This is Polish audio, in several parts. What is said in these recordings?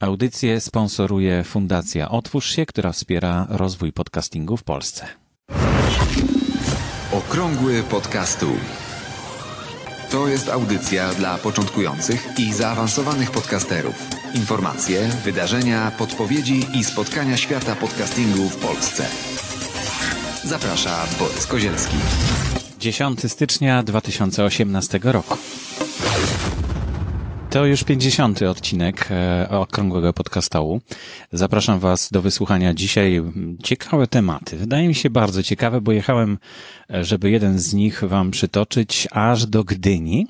Audycję sponsoruje Fundacja Otwórz się, która wspiera rozwój podcastingu w Polsce. Okrągły podcastu. To jest audycja dla początkujących i zaawansowanych podcasterów. Informacje, wydarzenia, podpowiedzi i spotkania świata podcastingu w Polsce. Zaprasza Borys Kozielski. 10 stycznia 2018 roku. To już 50. odcinek e, Okrągłego Podcastołu. Zapraszam Was do wysłuchania dzisiaj ciekawe tematy. Wydaje mi się bardzo ciekawe, bo jechałem, e, żeby jeden z nich Wam przytoczyć aż do Gdyni.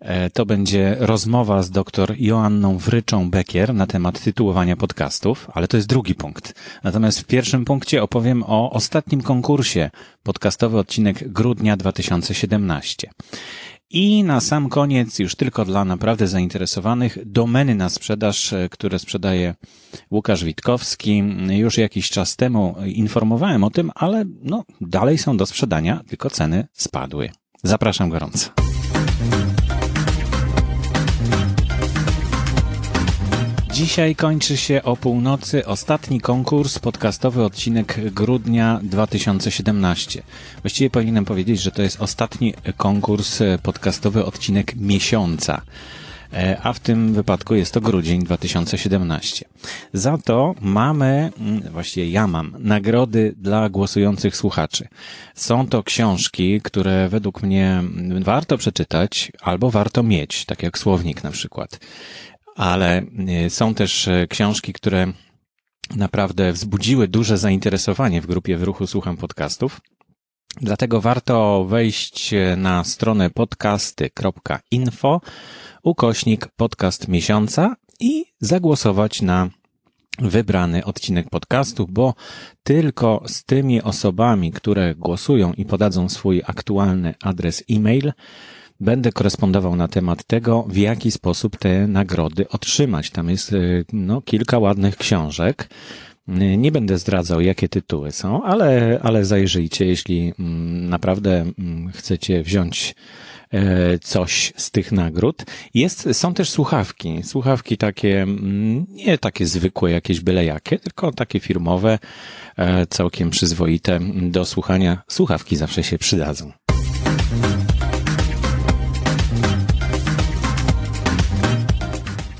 E, to będzie rozmowa z dr Joanną Wryczą-Bekier na temat tytułowania podcastów, ale to jest drugi punkt. Natomiast w pierwszym punkcie opowiem o ostatnim konkursie, podcastowy odcinek grudnia 2017. I na sam koniec, już tylko dla naprawdę zainteresowanych, domeny na sprzedaż, e, które sprzedaje Łukasz Witkowski. Już jakiś czas temu informowałem o tym, ale no, dalej są do sprzedania, tylko ceny spadły. Zapraszam gorąco. Dzisiaj kończy się o północy ostatni konkurs, podcastowy odcinek grudnia 2017. Właściwie powinienem powiedzieć, że to jest ostatni konkurs, podcastowy odcinek miesiąca. E, a w tym wypadku jest to grudzień 2017. Za to mamy, mm, właściwie ja mam, nagrody dla głosujących słuchaczy. Są to książki, które według mnie warto przeczytać albo warto mieć, tak jak słownik na przykład ale e, są też e, książki, które naprawdę wzbudziły duże zainteresowanie w grupie w ruchu Słucham Podcastów. Dlatego warto wejść e, na stronę podcasty.info ukośnik podcast miesiąca i zagłosować na wybrany odcinek podcastu, bo tylko z tymi osobami, które głosują i podadzą swój aktualny adres e-mail, będę korespondował na temat tego, w jaki sposób te nagrody otrzymać. Tam jest y, no, kilka ładnych książek. Y, nie będę zdradzał, jakie tytuły są, ale, ale zajrzyjcie, jeśli mm, naprawdę mm, chcecie wziąć e, coś z tych nagród. Jest, są też słuchawki. Słuchawki takie, mm, nie takie zwykłe, jakieś byle jakie, tylko takie firmowe, e, całkiem przyzwoite do słuchania. Słuchawki zawsze się przydadzą.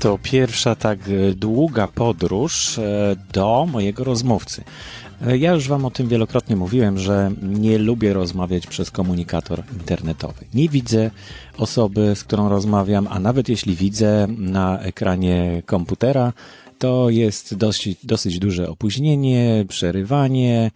To pierwsza tak e, długa podróż e, do mojego rozmówcy. E, ja już Wam o tym wielokrotnie mówiłem, że nie lubię rozmawiać przez komunikator internetowy. Nie widzę osoby, z którą rozmawiam, a nawet jeśli widzę na ekranie komputera, to jest dosyć, dosyć duże opóźnienie, przerywanie,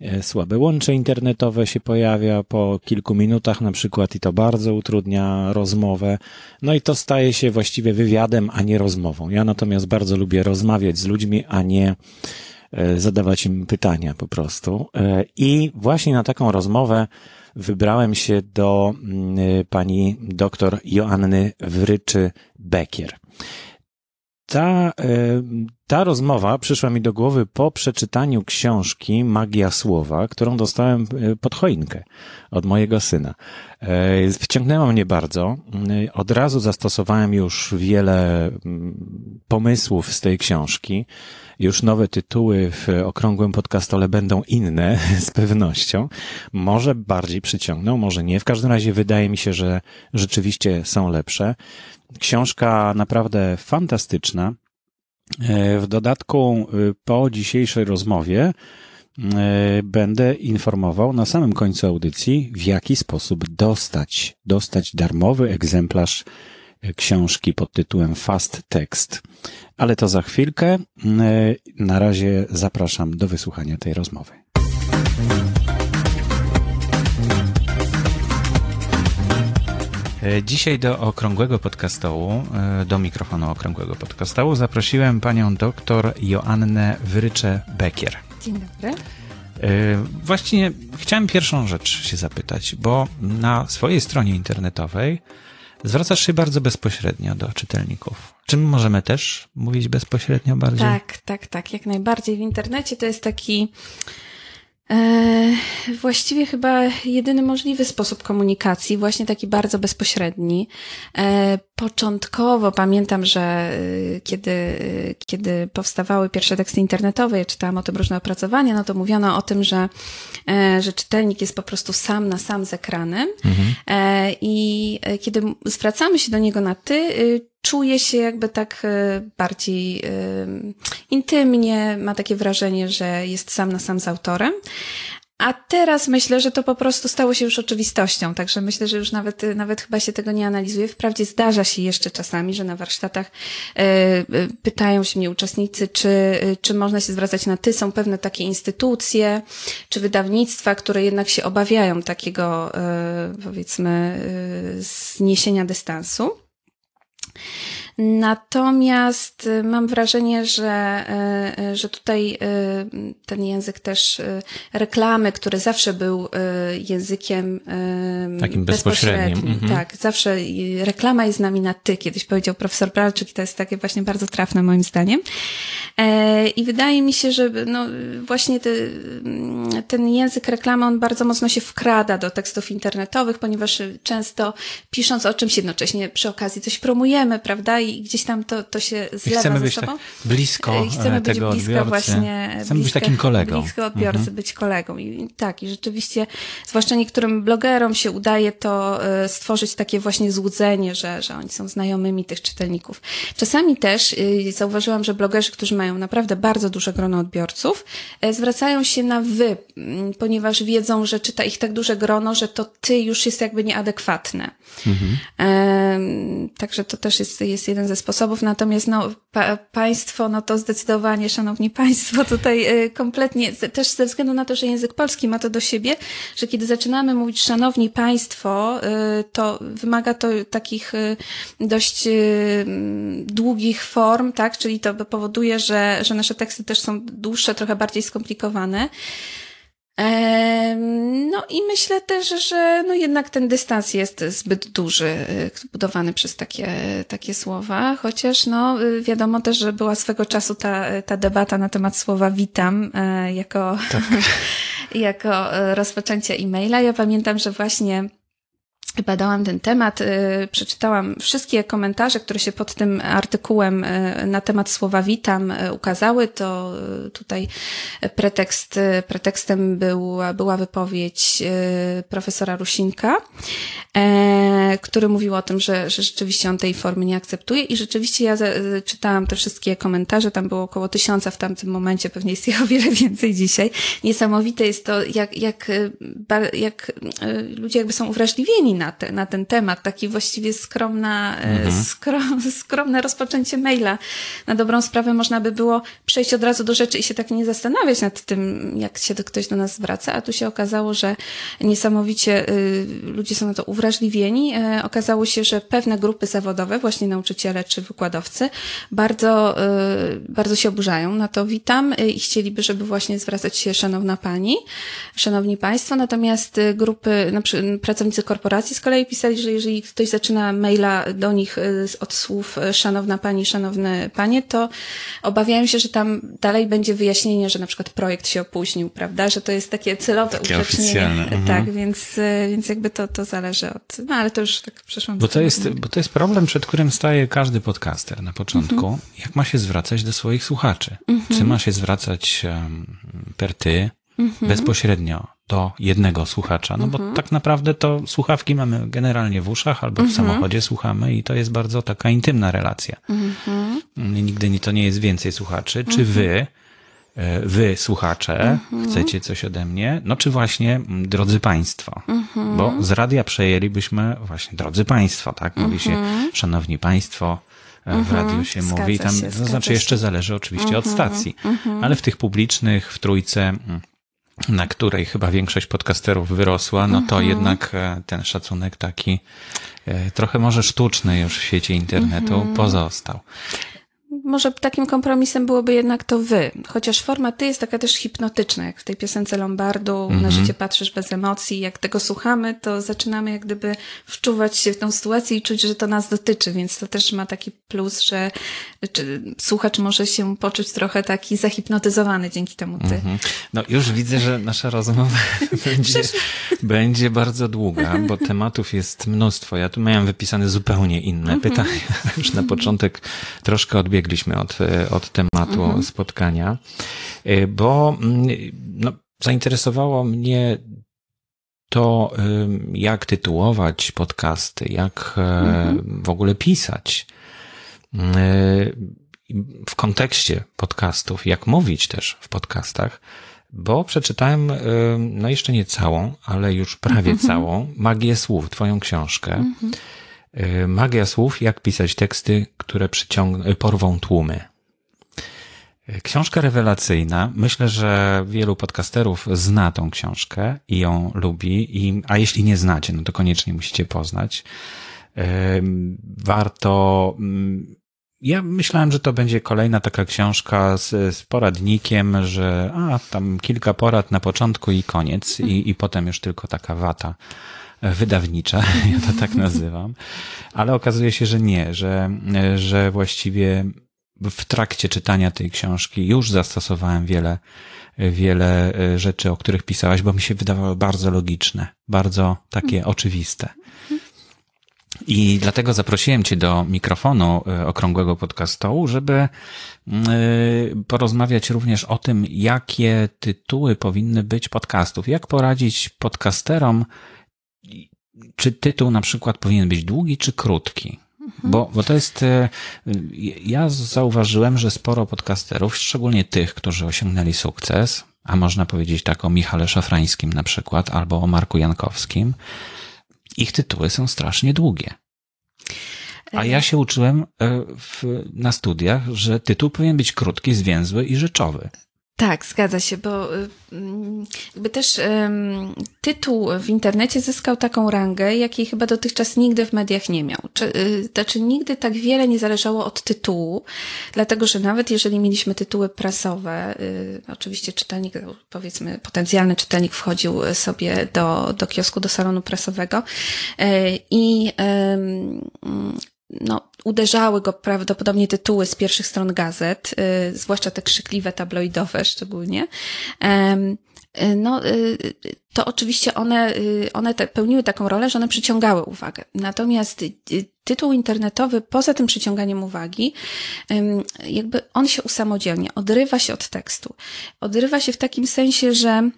e, słabe łącze internetowe się pojawia po kilku minutach na przykład i to bardzo utrudnia rozmowę. No i to staje się właściwie wywiadem, a nie rozmową. Ja natomiast bardzo lubię rozmawiać z ludźmi, a nie e, zadawać im pytania po prostu. E, I właśnie na taką rozmowę wybrałem się do mm, pani doktor Joanny Wryczy-Bekier. Ta, e, ta rozmowa przyszła mi do głowy po przeczytaniu książki Magia Słowa, którą dostałem e, pod choinkę od mojego syna. E, wciągnęła mnie bardzo. Od razu zastosowałem już wiele pomysłów z tej książki. Już nowe tytuły w okrągłym podcastole będą inne, z pewnością. Może bardziej przyciągną, może nie. W każdym razie wydaje mi się, że rzeczywiście są lepsze. Książka naprawdę fantastyczna. E, w dodatku e, po dzisiejszej rozmowie e, będę informował na samym końcu audycji, w jaki sposób dostać, dostać darmowy egzemplarz książki pod tytułem Fast Text. Ale to za chwilkę. Na razie zapraszam do wysłuchania tej rozmowy. Dzisiaj do okrągłego podcastołu, e, do mikrofonu okrągłego podcastołu zaprosiłem panią doktor Joannę Wrycze-Bekier. Dzień dobry. E, właściwie chciałem pierwszą rzecz się zapytać, bo na swojej stronie internetowej zwracasz się bardzo bezpośrednio do czytelników. Czy możemy też mówić bezpośrednio bardziej? Tak, tak, tak, jak najbardziej. W internecie to jest taki E, właściwie chyba jedyny możliwy sposób komunikacji, właśnie taki bardzo bezpośredni. Początkowo pamiętam, że y, kiedy, y, kiedy powstawały pierwsze teksty internetowe, ja czytałam o tym różne opracowania, no to mówiono o tym, że, e, że czytelnik jest po prostu sam na sam z ekranem e, i e, kiedy zwracamy się do niego na ty, y, czuje się jakby tak bardziej intymnie, ma takie wrażenie, że jest sam na sam z autorem. A teraz myślę, że to po prostu stało się już oczywistością, także myślę, że już nawet, nawet chyba się tego nie analizuje. Wprawdzie zdarza się jeszcze czasami, że na warsztatach e, e, pytają się mnie uczestnicy, czy, e, czy można się zwracać na ty. Są pewne takie instytucje czy wydawnictwa, które jednak się obawiają takiego, powiedzmy, zniesienia dystansu. Natomiast y, mam wrażenie, że, y, y, że tutaj ten język też reklamy, który zawsze był językiem Takim bezpośrednim. Mhm. Tak, zawsze reklama jest z nami na ty, kiedyś powiedział profesor Pralczyk i to jest takie właśnie bardzo trafne moim zdaniem. E, I wydaje mi się, że no, właśnie ty, ten język reklamy, on bardzo mocno się wkrada do tekstów internetowych, ponieważ często pisząc o czymś jednocześnie przy okazji coś promujemy, prawda? I gdzieś tam to, to się zlewa I chcemy ze być sobą. Tak blisko I chcemy e, być blisko odbiorcy. właśnie. Chcemy być takim kolegą. Blisko odbiorcy, Mhm. być kolegą. I tak, i rzeczywiście, zwłaszcza niektórym blogerom się udaje to e, stworzyć takie właśnie złudzenie, że, że oni są znajomymi tych czytelników. Czasami też y, zauważyłam, że blogerzy, którzy mają naprawdę bardzo duże grono odbiorców, e, zwracają się na wy, ponieważ wiedzą, że czyta ich tak duże grono, że to ty już jest jakby nieadekwatne. Em, Także to też jest, jest jeden ze sposobów. Natomiast no, pa, państwo, no to zdecydowanie, szanowni państwo, tutaj y, kompletnie, też ze względu na to, że język polski ma to do siebie, że kiedy zaczynamy mówić szanowni państwo, y, to wymaga to takich y, dość mm, długich form, tak? Czyli to powoduje, że, że nasze teksty też są dłuższe, trochę bardziej skomplikowane. No i myślę też, że no jednak ten dystans jest zbyt duży, y, budowany przez takie, takie słowa, chociaż no y, wiadomo też, że była swego czasu ta, ta debata na temat słowa witam e, jako, jako e, rozpoczęcie e-maila. Ja pamiętam, że właśnie badałam ten temat, y, przeczytałam wszystkie komentarze, które się pod tym artykułem y, na temat słowa witam y, ukazały. To tutaj pretekst, pretekstem była, była wypowiedź profesora Rusinka, e, który mówił o tym, że, że rzeczywiście on tej formy nie akceptuje i rzeczywiście ja y, czytałam te wszystkie komentarze, tam było około tysiąca w tamtym momencie, pewnie jest ich o wiele więcej dzisiaj. Niesamowite jest to, jak, jak, ba- jak ludzie jakby są uwrażliwieni na, te, na ten temat. Taki właściwie skromna, mhm. skrom, skromne rozpoczęcie maila. Na dobrą sprawę można by było przejść od razu do rzeczy i się tak nie zastanawiać nad tym, jak się ktoś do nas zwraca, a tu się okazało, że niesamowicie y, ludzie są na to uwrażliwieni. E, okazało się, że pewne grupy zawodowe, właśnie nauczyciele czy wykładowcy, bardzo, y, bardzo się oburzają na to witam y, i chcieliby, żeby właśnie zwracać się szanowna pani, szanowni państwo, natomiast grupy, na przykład pracownicy korporacji z kolei pisali, że jeżeli ktoś zaczyna maila do nich y, od słów y, szanowna pani, szanowne panie, to obawiają się, że tam dalej będzie wyjaśnienie, że na przykład projekt się opóźnił, prawda, że to jest takie celowe Takie oficjalne, mhm. Tak, więc, y, więc jakby to, to zależy od, no ale to już tak przeszłam. Bo to, jest, bo to jest problem, przed którym staje każdy podcaster na początku. Mhm. Jak ma się zwracać do swoich słuchaczy? Czy ma się zwracać um, per ty, Mhm. bezpośrednio do jednego słuchacza? No bo tak naprawdę to słuchawki mamy generalnie w uszach albo Mhm. w samochodzie słuchamy i to jest bardzo taka intymna relacja. Mhm. Nigdy nie, to nie jest więcej słuchaczy. Czy wy, e, wy słuchacze, Mhm. chcecie coś ode mnie? No czy właśnie, mm, drodzy państwo? Mhm. Bo z radia przejęlibyśmy właśnie, drodzy państwo, tak? Mówi się, szanowni państwo, e, w radiu się Mhm. Zgadza mówi, tam, się, to zgadza znaczy. Mhm. jeszcze zależy oczywiście od stacji, ale w tych publicznych, w trójce, mm, na której chyba większość podcasterów wyrosła, no Mhm. to jednak e, ten szacunek taki e, trochę może sztuczny już w świecie internetu Mhm. pozostał. Może takim kompromisem byłoby jednak to wy. Chociaż forma ty jest taka też hipnotyczna, jak w tej piosence Lombardu, na Mhm. życie patrzysz bez emocji. Jak tego słuchamy, to zaczynamy jak gdyby wczuwać się w tą sytuację i czuć, że to nas dotyczy, więc to też ma taki plus, że czy słuchacz może się poczuć trochę taki zahipnotyzowany dzięki temu ty. Mhm. No już widzę, że nasza rozmowa będzie, będzie bardzo długa, bo tematów jest mnóstwo. Ja tu miałem wypisane zupełnie inne pytania. Już na początek troszkę odbiegliśmy od, e, od tematu spotkania, e, bo mm, no, zainteresowało mnie to, jak tytułować podcasty, jak e, w ogóle pisać. W kontekście podcastów, jak mówić też w podcastach, bo przeczytałem, no jeszcze nie całą, ale już prawie całą, Magię Słów, twoją książkę. Y, Magia Słów, jak pisać teksty, które przyciągną, porwą tłumy. Y, Książka rewelacyjna. Myślę, że wielu podcasterów zna tą książkę i ją lubi, i, a jeśli nie znacie, no to koniecznie musicie poznać. Warto, mm, ja myślałem, że to będzie kolejna taka książka z, z poradnikiem, że a, tam kilka porad na początku i koniec, i, i potem już tylko taka wata wydawnicza, ja to tak nazywam. Ale okazuje się, że nie, że, e, że właściwie w trakcie czytania tej książki już zastosowałem wiele, wiele e, rzeczy, o których pisałaś, bo mi się wydawały bardzo logiczne, bardzo takie oczywiste. I dlatego zaprosiłem Cię do mikrofonu y, okrągłego podcastu, żeby y, porozmawiać również o tym, jakie tytuły powinny być podcastów. Jak poradzić podcasterom, czy tytuł na przykład powinien być długi czy krótki? Bo, bo to jest, y, ja zauważyłem, że sporo podcasterów, szczególnie tych, którzy osiągnęli sukces, a można powiedzieć tak o Michale Szafrańskim na przykład, albo o Marku Jankowskim, ich tytuły są strasznie długie. A ja się uczyłem e, w, na studiach, że tytuł powinien być krótki, zwięzły i rzeczowy. Tak, zgadza się, bo y, mm, jakby też ym, tytuł w internecie zyskał taką rangę, jakiej chyba dotychczas nigdy w mediach nie miał. Czy, y, znaczy nigdy tak wiele nie zależało od tytułu, dlatego że nawet jeżeli mieliśmy tytuły prasowe, y, oczywiście czytelnik, powiedzmy potencjalny czytelnik wchodził sobie do, do kiosku, do salonu prasowego y, i ym, no, uderzały go prawdopodobnie tytuły z pierwszych stron gazet, y, zwłaszcza te krzykliwe, tabloidowe szczególnie. Y, no, y, to oczywiście one, y, one te, pełniły taką rolę, że one przyciągały uwagę. Natomiast tytuł internetowy, poza tym przyciąganiem uwagi, jakby on się usamodzielnia, odrywa się od tekstu. Odrywa się w takim sensie, że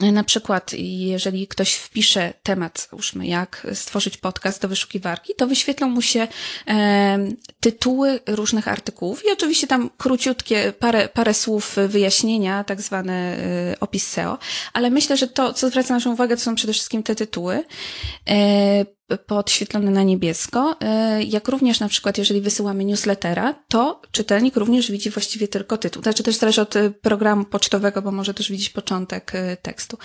na przykład, jeżeli ktoś wpisze temat, załóżmy, jak stworzyć podcast do wyszukiwarki, to wyświetlą mu się e, tytuły różnych artykułów i oczywiście tam króciutkie, parę, parę słów wyjaśnienia, tak zwany e, opis SEO, ale myślę, że to, co zwraca naszą uwagę, to są przede wszystkim te tytuły. E, podświetlone na niebiesko, e, jak również na przykład jeżeli wysyłamy newslettera, to czytelnik również widzi właściwie tylko tytuł. Znaczy też zależy od e, programu pocztowego, bo może też widzieć początek e, tekstu.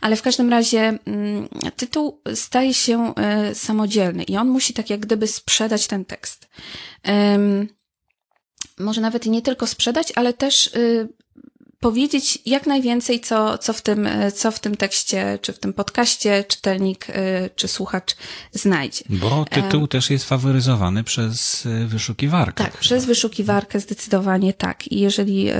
Ale w każdym razie mm, tytuł staje się samodzielny i on musi tak jak gdyby sprzedać ten tekst. Może nawet nie tylko sprzedać, ale też powiedzieć jak najwięcej, co, co, w tym, co w tym tekście, czy w tym podcaście czytelnik, czy słuchacz znajdzie. Bo tytuł też jest faworyzowany przez wyszukiwarkę. Tak, przez wyszukiwarkę zdecydowanie tak. I jeżeli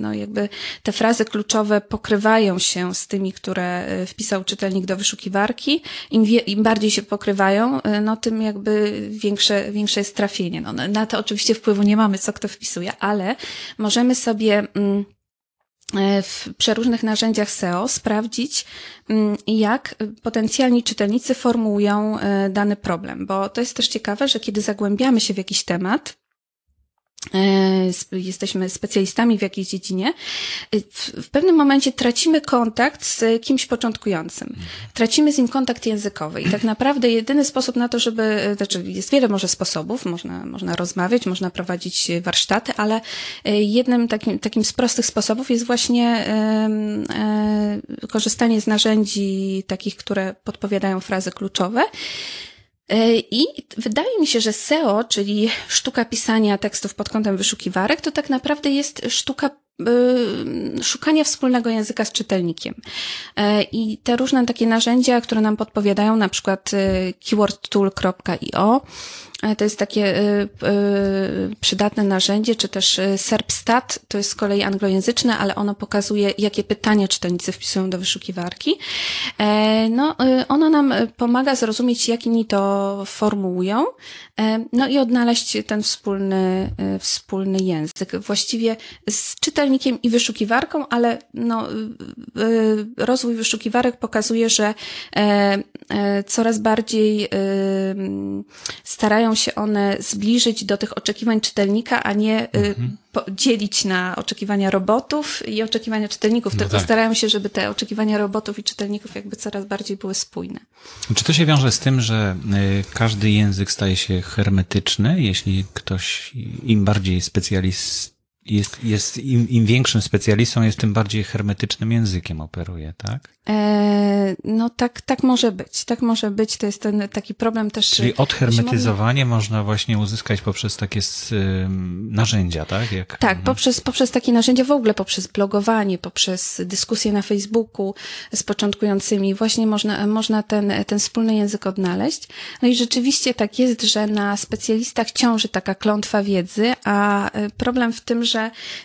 no jakby te frazy kluczowe pokrywają się z tymi, które wpisał czytelnik do wyszukiwarki, im, wie, im bardziej się pokrywają, no tym jakby większe, większe jest trafienie. No, na to oczywiście wpływu nie mamy, co kto wpisuje, ale możemy sobie w przeróżnych narzędziach SEO sprawdzić, jak potencjalni czytelnicy formułują dany problem, bo to jest też ciekawe, że kiedy zagłębiamy się w jakiś temat, jesteśmy specjalistami w jakiejś dziedzinie, w, pewnym momencie tracimy kontakt z kimś początkującym. Tracimy z nim kontakt językowy. I tak naprawdę jedyny sposób na to, żeby, znaczy jest wiele może sposobów, można, można rozmawiać, można prowadzić warsztaty, ale jednym takim, takim z prostych sposobów jest właśnie korzystanie z narzędzi takich, które podpowiadają frazy kluczowe. E, I wydaje mi się, że SEO, czyli sztuka pisania tekstów pod kątem wyszukiwarek, to tak naprawdę jest sztuka szukania wspólnego języka z czytelnikiem. E, I te różne takie narzędzia, które nam podpowiadają, na przykład y, keywordtool.io, E, to jest takie y, y, przydatne narzędzie, czy też y, SERPstat, to jest z kolei anglojęzyczne, ale ono pokazuje, jakie pytania czytelnicy wpisują do wyszukiwarki. E, no, ono nam pomaga zrozumieć, jak inni to formułują, no i odnaleźć ten wspólny, wspólny język. Właściwie z czytelnikiem i wyszukiwarką, ale no, rozwój wyszukiwarek pokazuje, że coraz bardziej starają starają się one zbliżyć do tych oczekiwań czytelnika, a nie y, mhm. dzielić na oczekiwania robotów i oczekiwania czytelników, no tylko tak. starają się, żeby te oczekiwania robotów i czytelników jakby coraz bardziej były spójne. Czy to się wiąże z tym, że y, każdy język staje się hermetyczny, jeśli ktoś im bardziej specjalist jest, jest im, im większym specjalistą jest, tym bardziej hermetycznym językiem operuje, tak? E, no tak, tak może być. Tak może być. To jest ten taki problem też. Czyli odhermetyzowanie można właśnie uzyskać poprzez takie narzędzia, tak? Jak, tak, mhm. poprzez, poprzez takie narzędzia w ogóle, poprzez blogowanie, poprzez dyskusje na Facebooku z początkującymi. Właśnie można, można ten, ten wspólny język odnaleźć. No i rzeczywiście tak jest, że na specjalistach ciąży taka klątwa wiedzy, a e, problem w tym, że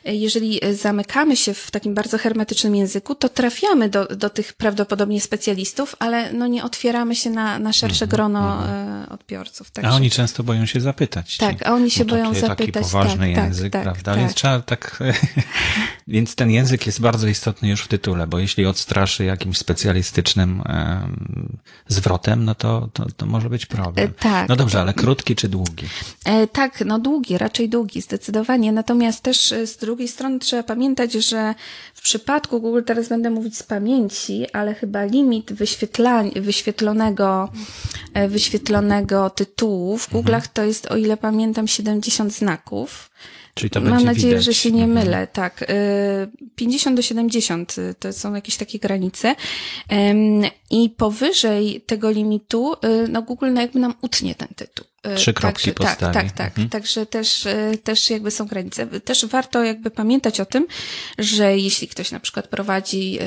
jeżeli zamykamy się w takim bardzo hermetycznym języku, to trafiamy do, do tych prawdopodobnie specjalistów, ale no nie otwieramy się na, na szersze mhm, grono mm odbiorców. Także... A oni często boją się zapytać. Tak, a oni się boją zapytać. Taki poważny tak, język, tak, prawda? Tak, Więc trzeba tak... Więc ten język jest bardzo istotny już w tytule, bo jeśli odstraszy jakimś specjalistycznym um, zwrotem, no to, to, to może być problem. E, tak. No dobrze, ale krótki czy długi? E, tak, no długi, raczej długi, zdecydowanie. Natomiast też e, z drugiej strony trzeba pamiętać, że w przypadku Google, teraz będę mówić z pamięci, ale chyba limit wyświetlonego, e, wyświetlonego tytułu w mhm. Google'ach to jest, o ile pamiętam, 70 znaków. Czyli to Mam nadzieję, widać. że się nie mhm. mylę, tak. 50 e, do 70 e, to są jakieś takie granice. I powyżej tego limitu, no Google no jakby nam utnie ten tytuł. E, Trzy kropki także, postawi. Tak, tak, tak. Mhm. Także też, e, też jakby są granice. Też warto jakby pamiętać o tym, że jeśli ktoś na przykład prowadzi e,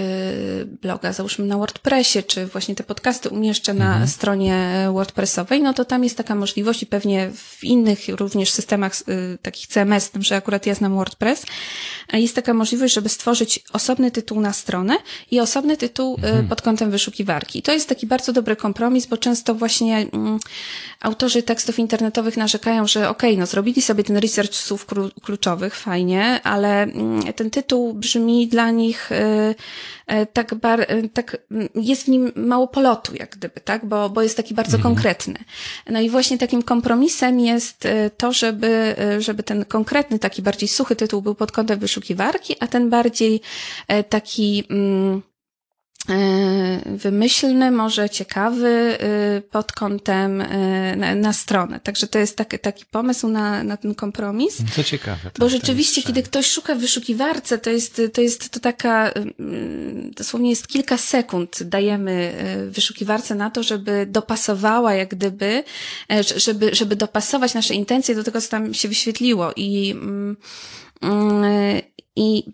bloga, załóżmy na WordPressie, czy właśnie te podcasty umieszcza na mhm. stronie WordPressowej, no to tam jest taka możliwość i pewnie w innych również systemach takich CMS, tym, że akurat ja znam WordPress, jest taka możliwość, żeby stworzyć osobny tytuł na stronę i osobny tytuł mhm. pod kątem wyszukiwarki. To jest taki bardzo dobry kompromis, bo często właśnie mm, autorzy tekstów internetowych narzekają, że okej, okay, no zrobili sobie ten research słów kluczowych, fajnie, ale mm, ten tytuł brzmi dla nich y, y, tak, bar, y, tak mm, jest w nim mało polotu, jak gdyby, tak, bo, bo jest taki bardzo mhm. konkretny. No i właśnie takim kompromisem jest to, żeby, żeby ten konkretny, taki bardziej suchy tytuł był pod kątem wyszukiwarki, a ten bardziej taki, mm, wymyślny, może ciekawy e, pod kątem e, na, na stronę. Także to jest taki, taki pomysł na, na ten kompromis. Co ciekawe. To, bo rzeczywiście, kiedy ktoś szuka w wyszukiwarce, to jest, to jest to taka, mm, dosłownie jest kilka sekund dajemy wyszukiwarce na to, żeby dopasowała jak gdyby, żeby, żeby dopasować nasze intencje do tego, co tam się wyświetliło i, mm, mm, i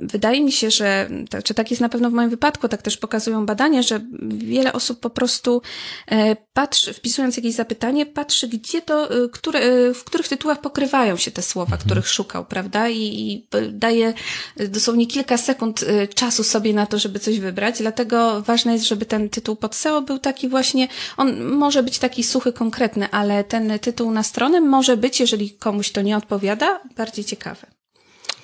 wydaje mi się, że, czy tak jest na pewno w moim wypadku, tak też pokazują badania, że wiele osób po prostu e, patrzy, wpisując jakieś zapytanie, patrzy, gdzie to, e, które, e, w których tytułach pokrywają się te słowa, mhm. których szukał, prawda? I, I daje dosłownie kilka sekund czasu sobie na to, żeby coś wybrać. Dlatego ważne jest, żeby ten tytuł pod SEO był taki właśnie, on może być taki suchy, konkretny, ale ten tytuł na stronę może być, jeżeli komuś to nie odpowiada, bardziej ciekawy.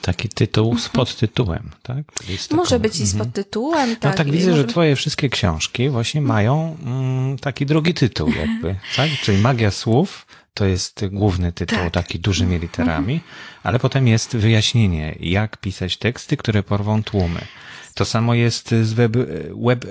Taki tytuł z mhm. podtytułem, tak? Taką... Może być i z mhm. podtytułem, tak. No tak widzę, może... że twoje wszystkie książki właśnie mają mm, taki drugi tytuł jakby, tak? Czyli Magia Słów to jest główny tytuł, tak. taki dużymi literami, Ale potem jest wyjaśnienie, jak pisać teksty, które porwą tłumy. To samo jest z web,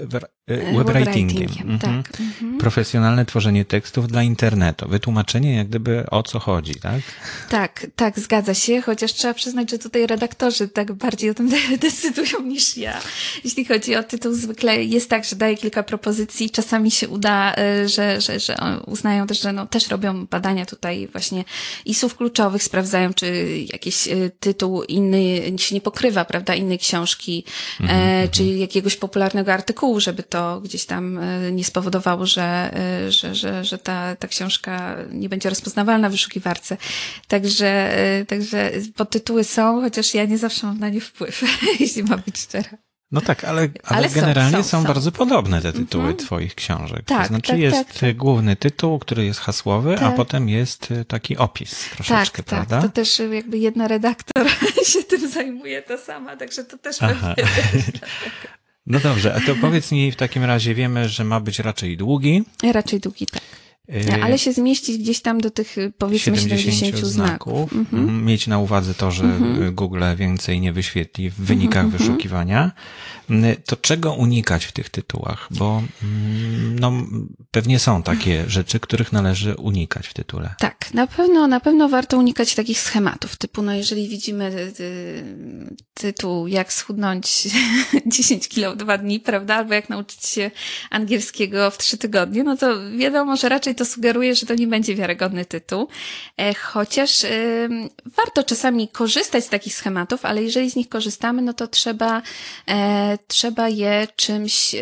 web, web writingiem. Mhm. Tak. Mhm. Profesjonalne tworzenie tekstów dla internetu. Wytłumaczenie jak gdyby o co chodzi, tak? Tak, tak, zgadza się, chociaż trzeba przyznać, że tutaj redaktorzy tak bardziej o tym decydują niż ja. Jeśli chodzi o tytuł, zwykle jest tak, że daję kilka propozycji, czasami się uda, y, że, że, że uznają też, że no, też robią badania tutaj właśnie i słów kluczowych, sprawdzają, czy jakiś y, tytuł inny się nie pokrywa, prawda, innej książki, mm -hmm. czy jakiegoś popularnego artykułu, żeby to gdzieś tam e, nie spowodowało, że, e, że, że, że ta, ta książka nie będzie rozpoznawalna w wyszukiwarce. Także, e, także podtytuły są, chociaż ja nie zawsze mam na nie wpływ, jeśli mam być szczera. No tak, ale, ale, ale generalnie są, są, są, bardzo podobne te tytuły mhm. twoich książek. Tak, to znaczy tak, jest tak, tak. główny tytuł, który jest hasłowy, a tak. potem jest taki opis troszeczkę, tak, prawda? Tak, to też jakby jedna redaktor się tym zajmuje to sama, także to też Aha. pewnie No dobrze, a to powiedz mi w takim razie, wiemy, że ma być raczej długi. Raczej długi, tak. Y, Ale się zmieścić gdzieś tam do tych powiedzmy 70, 70 znaków. Mhm. mhm. Mieć na uwadze to, że mhm. Google więcej nie wyświetli w wynikach mhm. wyszukiwania. Mm, to czego unikać w tych tytułach? Bo mm, no, pewnie są takie rzeczy, których należy unikać w tytule. Tak, na pewno, na pewno warto unikać takich schematów, typu, no jeżeli widzimy y, y, tytuł jak schudnąć 10 kilo w dwa dni, prawda, albo jak nauczyć się angielskiego w trzy tygodnie, no to wiadomo, że raczej to sugeruje, że to nie będzie wiarygodny tytuł, e, chociaż warto czasami korzystać z takich schematów, ale jeżeli z nich korzystamy, no to trzeba e, trzeba je czymś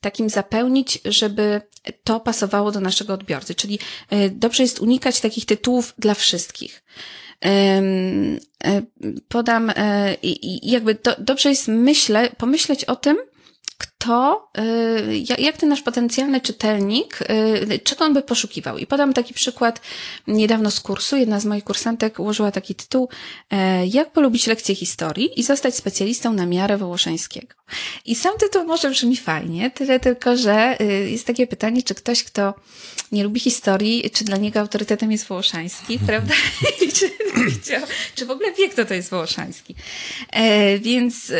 takim zapełnić, żeby to pasowało do naszego odbiorcy. Czyli dobrze jest unikać takich tytułów dla wszystkich. Podam, jakby do, dobrze jest myślę, pomyśleć o tym, kto, y, jak ten nasz potencjalny czytelnik, y, czego on by poszukiwał. I podam taki przykład niedawno z kursu. Jedna z moich kursantek ułożyła taki tytuł e, Jak polubić lekcję historii i zostać specjalistą na miarę Wołoszeńskiego. I sam tytuł może brzmi fajnie, tyle tylko, że y, jest takie pytanie, czy ktoś, kto nie lubi historii, czy dla niego autorytetem jest Wołoszański, prawda? I czy, czy w ogóle wie, kto to jest Wołoszański. E, więc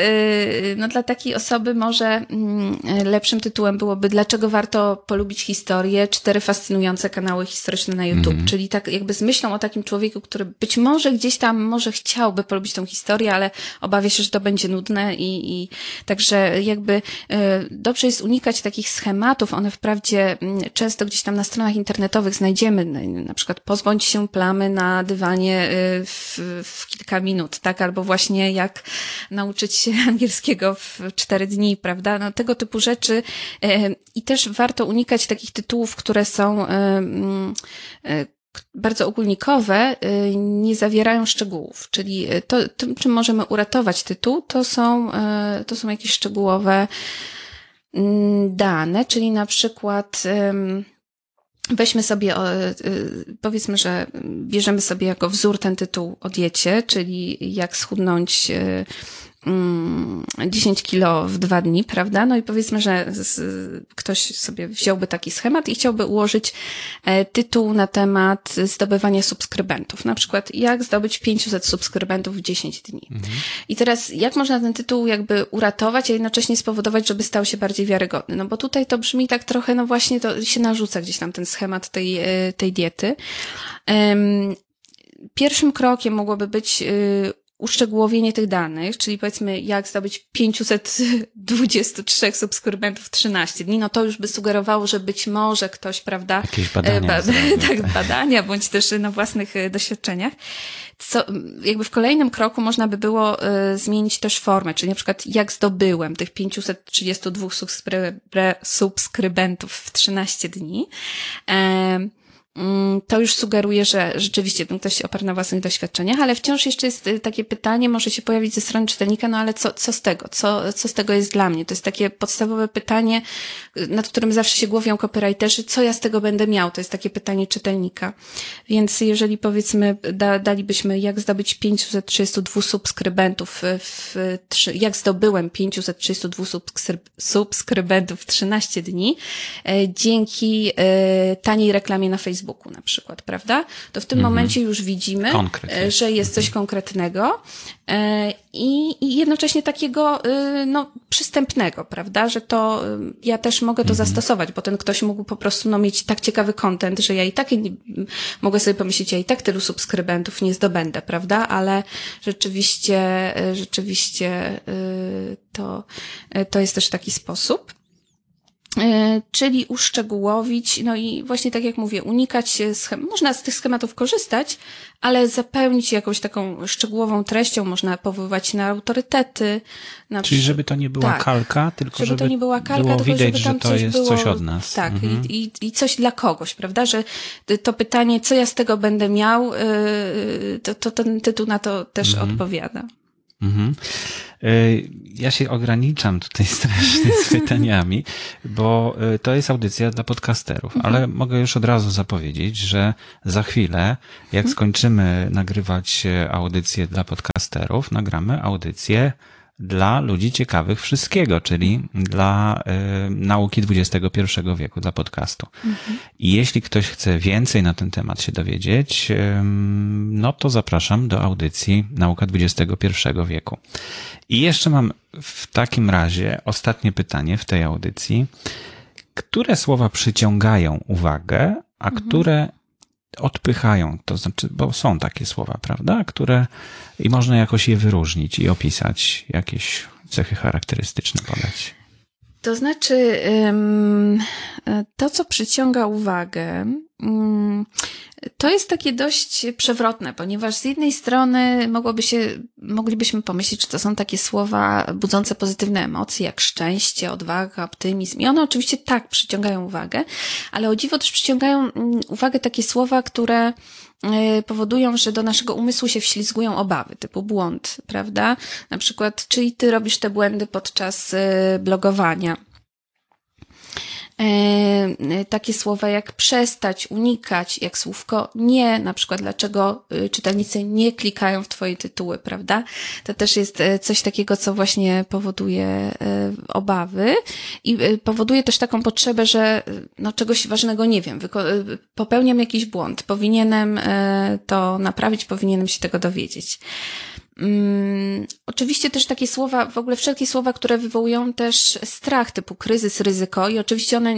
no, dla takiej osoby może mm, lepszym tytułem byłoby Dlaczego warto polubić historię? Cztery fascynujące kanały historyczne na YouTube. Mm. Czyli tak jakby z myślą o takim człowieku, który być może gdzieś tam może chciałby polubić tą historię, ale obawia się, że to będzie nudne i, i także jakby y, dobrze jest unikać takich schematów. One wprawdzie mm, często gdzieś tam na stronach internetowych znajdziemy na przykład pozbądź się plamy na dywanie y, w, w kilka minut, tak? Albo właśnie jak nauczyć się angielskiego w cztery dni, prawda? No tego typu rzeczy e, i też warto unikać takich tytułów, które są e, mm, e, bardzo ogólnikowe, nie zawierają szczegółów, czyli to, tym, czym możemy uratować tytuł, to są, to są jakieś szczegółowe mm, dane, czyli na przykład Weźmy sobie, powiedzmy, że bierzemy sobie jako wzór ten tytuł o diecie, czyli jak schudnąć 10 mm, kilo w dwa dni, prawda? No i powiedzmy, że ktoś sobie wziąłby taki schemat i chciałby ułożyć e, tytuł na temat zdobywania subskrybentów. Na przykład, jak zdobyć 500 subskrybentów w 10 dni. Mhm. I teraz, jak można ten tytuł jakby uratować, a jednocześnie spowodować, żeby stał się bardziej wiarygodny? No bo tutaj to brzmi tak trochę, no właśnie to się narzuca gdzieś tam ten schemat tej, e, tej diety. Pierwszym krokiem mogłoby być y, uszczegółowienie tych danych, czyli powiedzmy, jak zdobyć 523 subskrybentów w 13 dni, no to już by sugerowało, że być może ktoś, prawda, jakieś badania, ba tak, tak, badania, bądź też na własnych e, doświadczeniach. Co, jakby w kolejnym kroku można by było y, zmienić też formę, czyli na przykład jak zdobyłem tych 532 subskrybentów w 13 dni. Y, to już sugeruje, że rzeczywiście ten ktoś się oparł na własnych doświadczeniach, ale wciąż jeszcze jest y, takie pytanie, może się pojawić ze strony czytelnika, no ale co, co z tego? Co, co z tego jest dla mnie? To jest takie podstawowe pytanie, y, nad którym zawsze się głowią copywriterzy, co ja z tego będę miał? To jest takie pytanie czytelnika. Więc jeżeli powiedzmy, da, dalibyśmy, jak zdobyć 532 subskrybentów w, w jak zdobyłem 532 subskrybentów w 13 dni, dzięki taniej reklamie na Facebooku, Facebooku na przykład, prawda? To w tym mhm. momencie już widzimy, Konkret że jest coś konkretnego i, i jednocześnie takiego no, przystępnego, prawda? Że to ja też mogę to mhm. zastosować, bo ten ktoś mógł po prostu no, mieć tak ciekawy kontent, że ja i tak nie, mogę sobie pomyśleć, ja i tak tylu subskrybentów nie zdobędę, prawda? Ale rzeczywiście, rzeczywiście to, to jest też taki sposób. E, czyli uszczegółowić, no i właśnie tak jak mówię, unikać schem można z tych schematów korzystać, ale zapełnić jakąś taką szczegółową treścią, można powoływać na autorytety. Na Czyli żeby to nie była tak, kalka, tylko żeby, żeby to nie była kalka, było tylko widać, żeby tam że to coś jest było, coś od nas. Tak, mhm. i, i, i coś dla kogoś, prawda, że to pytanie, co ja z tego będę miał, yy, to, to ten tytuł na to też mhm. odpowiada. Mhm. E, ja się ograniczam tutaj strasznie z pytaniami, bo e, to jest audycja dla podcasterów, mhm. ale mogę już od razu zapowiedzieć, że za chwilę, jak mhm. skończymy nagrywać audycję dla podcasterów, nagramy audycję dla ludzi ciekawych wszystkiego, czyli dla y, nauki XXI wieku, dla podcastu. Mhm. I jeśli ktoś chce więcej na ten temat się dowiedzieć, y, no to zapraszam do audycji Nauka XXI wieku. I jeszcze mam w takim razie ostatnie pytanie w tej audycji. Które słowa przyciągają uwagę, a mhm. które odpychają, to znaczy, bo są takie słowa, prawda, które i można jakoś je wyróżnić i opisać, jakieś cechy charakterystyczne podać. To znaczy, to co przyciąga uwagę, to jest takie dość przewrotne, ponieważ z jednej strony mogłoby się, moglibyśmy pomyśleć, że to są takie słowa budzące pozytywne emocje, jak szczęście, odwaga, optymizm. I one oczywiście tak przyciągają uwagę, ale o dziwo też przyciągają mm, uwagę takie słowa, które y, powodują, że do naszego umysłu się wślizgują obawy, typu błąd, prawda? Na przykład, czyli ty robisz te błędy podczas y, blogowania takie słowa jak przestać, unikać, jak słówko nie, na przykład dlaczego y, czytelnicy nie klikają w Twoje tytuły, prawda? To też jest e, coś takiego, co właśnie powoduje e, obawy i powoduje też taką potrzebę, że no czegoś ważnego nie wiem, popełniam jakiś błąd, powinienem to naprawić, powinienem się tego dowiedzieć. Oczywiście też takie słowa, w ogóle wszelkie słowa, które wywołują też strach, typu kryzys, ryzyko i oczywiście one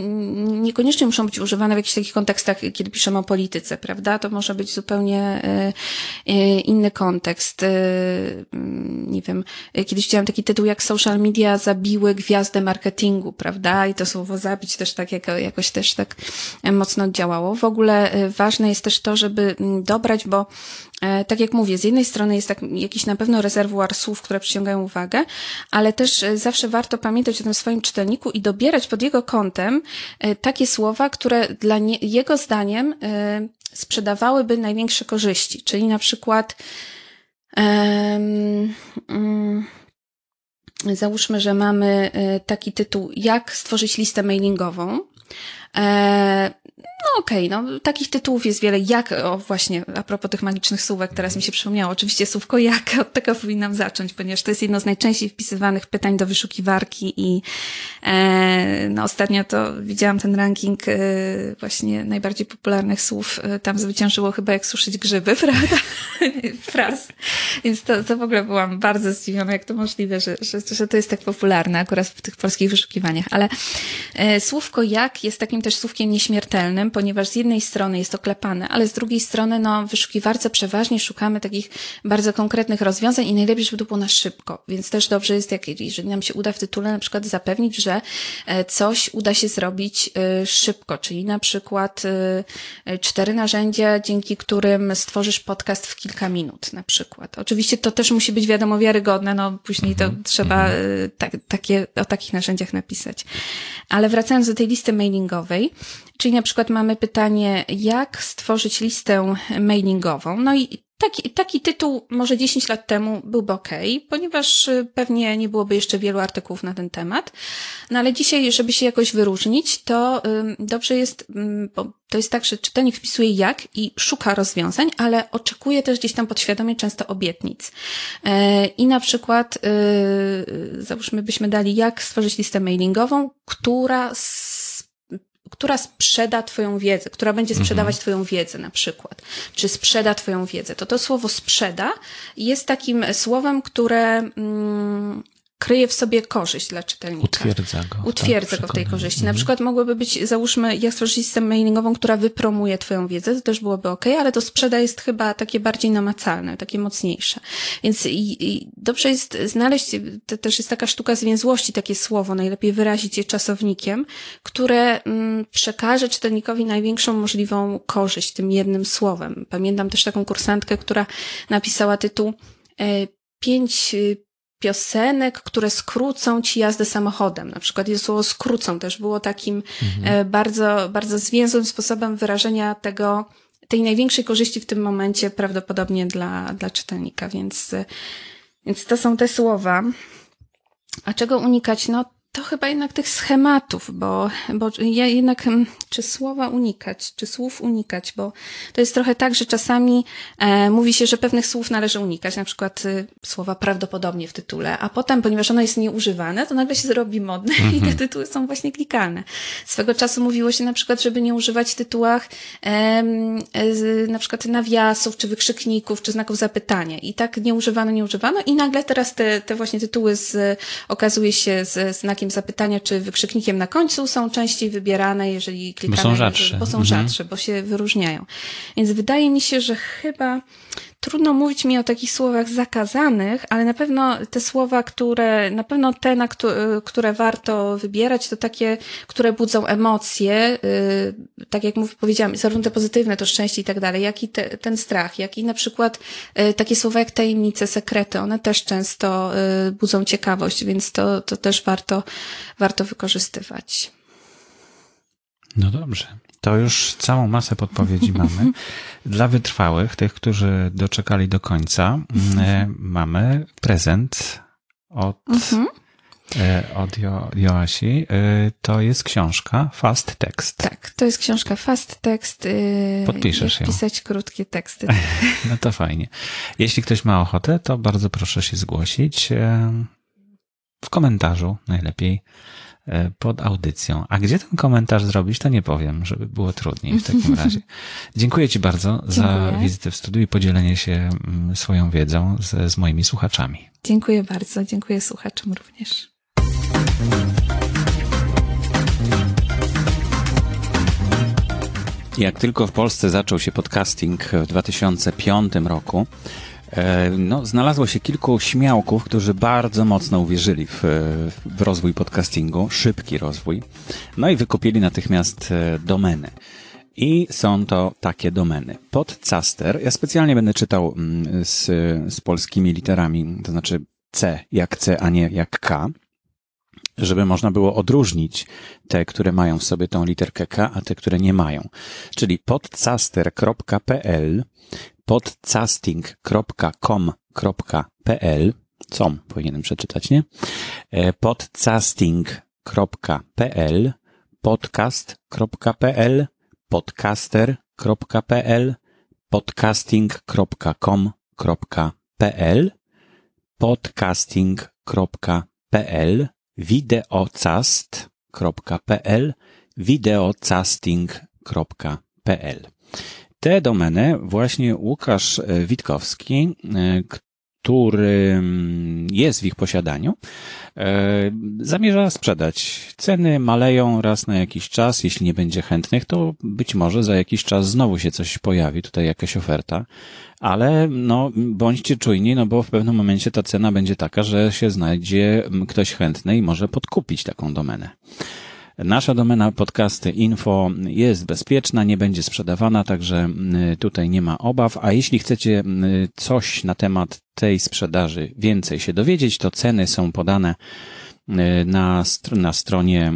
niekoniecznie muszą być używane w jakichś takich kontekstach, kiedy piszemy o polityce, prawda? To może być zupełnie y, y, inny kontekst. Y, nie wiem, kiedyś widziałam taki tytuł jak social media zabiły gwiazdę marketingu, prawda? I to słowo zabić też tak jako, jakoś też tak mocno działało. W ogóle ważne jest też to, żeby mm, dobrać, bo E, tak jak mówię, z jednej strony jest tak jakiś na pewno rezerwuar słów, które przyciągają uwagę, ale też e, zawsze warto pamiętać o tym swoim czytelniku i dobierać pod jego kątem e, takie słowa, które dla nie, jego zdaniem sprzedawałyby największe korzyści. Czyli na przykład um, um, załóżmy, że mamy taki tytuł Jak stworzyć listę mailingową. No okej, okay, no takich tytułów jest wiele. Jak, o właśnie, a propos tych magicznych słówek, teraz mi się przypomniało, oczywiście słówko jak, od tego powinnam zacząć, ponieważ to jest jedno z najczęściej wpisywanych pytań do wyszukiwarki i e, no ostatnio to widziałam ten ranking e, właśnie najbardziej popularnych słów, e, tam zwyciężyło chyba jak suszyć grzyby, prawda? Fraz. Więc to, to w ogóle byłam bardzo zdziwiona, jak to możliwe, że, że, że to jest tak popularne akurat w tych polskich wyszukiwaniach, ale e, słówko jak jest takim też słówkiem nieśmiertelnym, ponieważ z jednej strony jest to klepane, ale z drugiej strony, no, w wyszukiwarce przeważnie szukamy takich bardzo konkretnych rozwiązań i najlepiej, żeby to było na szybko. Więc też dobrze jest, jak, jeżeli nam się uda w tytule na przykład zapewnić, że e, coś uda się zrobić e, szybko, czyli na przykład e, cztery narzędzia, dzięki którym stworzysz podcast w kilka minut, na przykład. Oczywiście to też musi być wiadomo wiarygodne, no później to mhm. trzeba mhm. tak, takie, o takich narzędziach napisać. Ale wracając do tej listy mailingowej, Czyli na przykład mamy pytanie, jak stworzyć listę mailingową. No i taki, taki tytuł może 10 lat temu byłby ok, ponieważ y, pewnie nie byłoby jeszcze wielu artykułów na ten temat. No ale dzisiaj, żeby się jakoś wyróżnić, to dobrze jest, bo to jest tak, że czytelnik wpisuje jak i szuka rozwiązań, ale oczekuje też gdzieś tam podświadomie często obietnic. E, I na przykład, y, załóżmy, byśmy dali, jak stworzyć listę mailingową, która która sprzeda Twoją wiedzę, która będzie sprzedawać mhm. Twoją wiedzę na przykład, czy sprzeda Twoją wiedzę, to to słowo sprzeda jest takim słowem, które mm, kryje w sobie korzyść dla czytelnika. Utwierdza go. Utwierdza tak, go w tej korzyści. Mhm. Na przykład mogłoby być, załóżmy, jak stworzyć system mailingową, która wypromuje twoją wiedzę, to też byłoby ok, ale to sprzeda jest chyba takie bardziej namacalne, takie mocniejsze. Więc i, i dobrze jest znaleźć, to też jest taka sztuka zwięzłości, takie słowo, najlepiej wyrazić je czasownikiem, które mm, przekaże czytelnikowi największą możliwą korzyść tym jednym słowem. Pamiętam też taką kursantkę, która napisała tytuł e, pięć piosenek, które skrócą ci jazdę samochodem. Na przykład jest słowo skrócą też było takim mhm. E, bardzo, bardzo zwięzłym sposobem wyrażenia tego, tej największej korzyści w tym momencie prawdopodobnie dla, dla czytelnika, więc, e, więc to są te słowa. A czego unikać? No to chyba jednak tych schematów, bo, bo ja jednak, mm, czy słowa unikać, czy słów unikać, bo to jest trochę tak, że czasami e, mówi się, że pewnych słów należy unikać, na przykład y, słowa prawdopodobnie w tytule, a potem, ponieważ ono jest nieużywane, to nagle się zrobi modne i te mhm. tytuły są właśnie klikalne. Swego czasu mówiło się na przykład, żeby nie używać w tytułach e, na przykład nawiasów, czy wykrzykników, czy znaków zapytania i tak nie używano, nie używano i nagle teraz te, te właśnie tytuły z, okazuje się z znakiem znakiem zapytania czy wykrzyknikiem na końcu są częściej wybierane, jeżeli klikamy. Bo są rzadsze. Bo są mhm. rzadsze, bo się wyróżniają. Więc wydaje mi się, że chyba trudno mówić mi o takich słowach zakazanych, ale na pewno te słowa, które, na pewno te, na które warto wybierać, to takie, które budzą emocje, yy, tak jak mów, powiedziałam, zarówno te pozytywne, to szczęście i tak dalej, jak i te, ten strach, jak i na przykład yy, takie słowa jak tajemnice, sekrety, one też często budzą ciekawość, więc to, to też warto, warto wykorzystywać. No dobrze. To już całą masę podpowiedzi mamy. Dla wytrwałych, tych, którzy doczekali do końca, e, mamy prezent od, mhm. E, od jo, Joasi. E, to jest książka Fast Text. Tak, to jest książka Fast Text. Podpiszesz ją. Pisać krótkie teksty. No to fajnie. Jeśli ktoś ma ochotę, to bardzo proszę się zgłosić w komentarzu najlepiej pod audycją. A gdzie ten komentarz zrobić, to nie powiem, żeby było trudniej w takim razie. Dziękuję Ci bardzo Dziękuję. za wizytę w studiu i podzielenie się mm, swoją wiedzą z, z moimi słuchaczami. Dziękuję bardzo. Dziękuję słuchaczom również. Jak tylko w Polsce zaczął się podcasting w 2005 roku, E, no, znalazło się kilku śmiałków, którzy bardzo mocno uwierzyli w, w rozwój podcastingu, szybki rozwój, no i wykupili natychmiast e, domeny. I są to takie domeny. Podcaster, ja specjalnie będę czytał mm, z, z polskimi literami, to znaczy C jak C, a nie jak K, żeby można było odróżnić te, które mają w sobie tą literkę K, a te, które nie mają. Czyli podcaster.pl podcasting.com.pl com powinienem przeczytać, nie? E, podcasting.pl podcast.pl podcaster.pl podcasting.com.pl podcasting.pl videocast.pl videocasting.pl te domeny właśnie Łukasz e, Witkowski, e, który mm, jest w ich posiadaniu, e, zamierza sprzedać. Ceny maleją raz na jakiś czas. Jeśli nie będzie chętnych, to być może za jakiś czas znowu się coś pojawi, tutaj jakaś oferta. Ale no, bądźcie czujni, no bo w pewnym momencie ta cena będzie taka, że się znajdzie ktoś chętny i może podkupić taką domenę. Nasza domena podcasty info jest bezpieczna, nie będzie sprzedawana, także y, tutaj nie ma obaw. A jeśli chcecie y, coś na temat tej sprzedaży więcej się dowiedzieć, to ceny są podane y, na, na stronie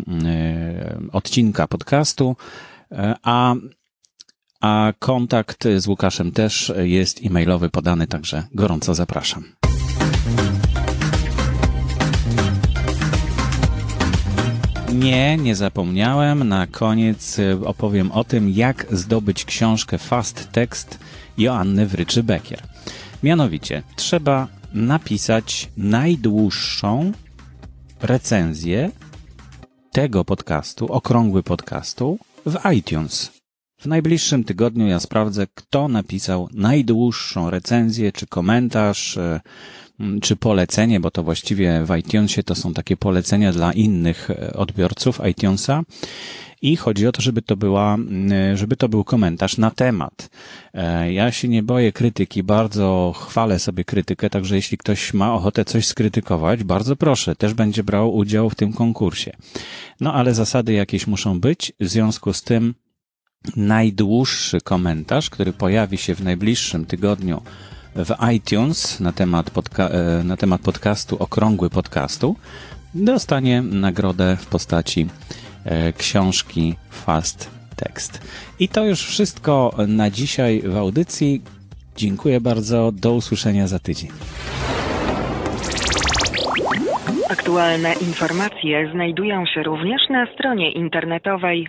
odcinka podcastu, a, a kontakt z Łukaszem też jest e-mailowy podany, także gorąco zapraszam. Nie, nie zapomniałem. Na koniec e, opowiem o tym, jak zdobyć książkę Fast Text Joanny Wryczy-Bekier. Mianowicie, trzeba napisać najdłuższą recenzję tego podcastu, okrągły podcastu, w iTunes. W najbliższym tygodniu ja sprawdzę, kto napisał najdłuższą recenzję czy komentarz, e, czy polecenie, bo to właściwie w iTunesie to są takie polecenia dla innych e, odbiorców iTunesa. I chodzi o to, żeby to była, żeby to był komentarz na temat. E, ja się nie boję krytyki, bardzo chwalę sobie krytykę, także jeśli ktoś ma ochotę coś skrytykować, bardzo proszę, też będzie brał udział w tym konkursie. No ale zasady jakieś muszą być, w związku z tym najdłuższy komentarz, który pojawi się w najbliższym tygodniu w iTunes na temat, podca- e, na temat podcastu, okrągły podcastu, dostanie nagrodę w postaci e, książki Fast Text. I to już wszystko na dzisiaj w audycji. Dziękuję bardzo. Do usłyszenia za tydzień. Aktualne informacje znajdują się również na stronie internetowej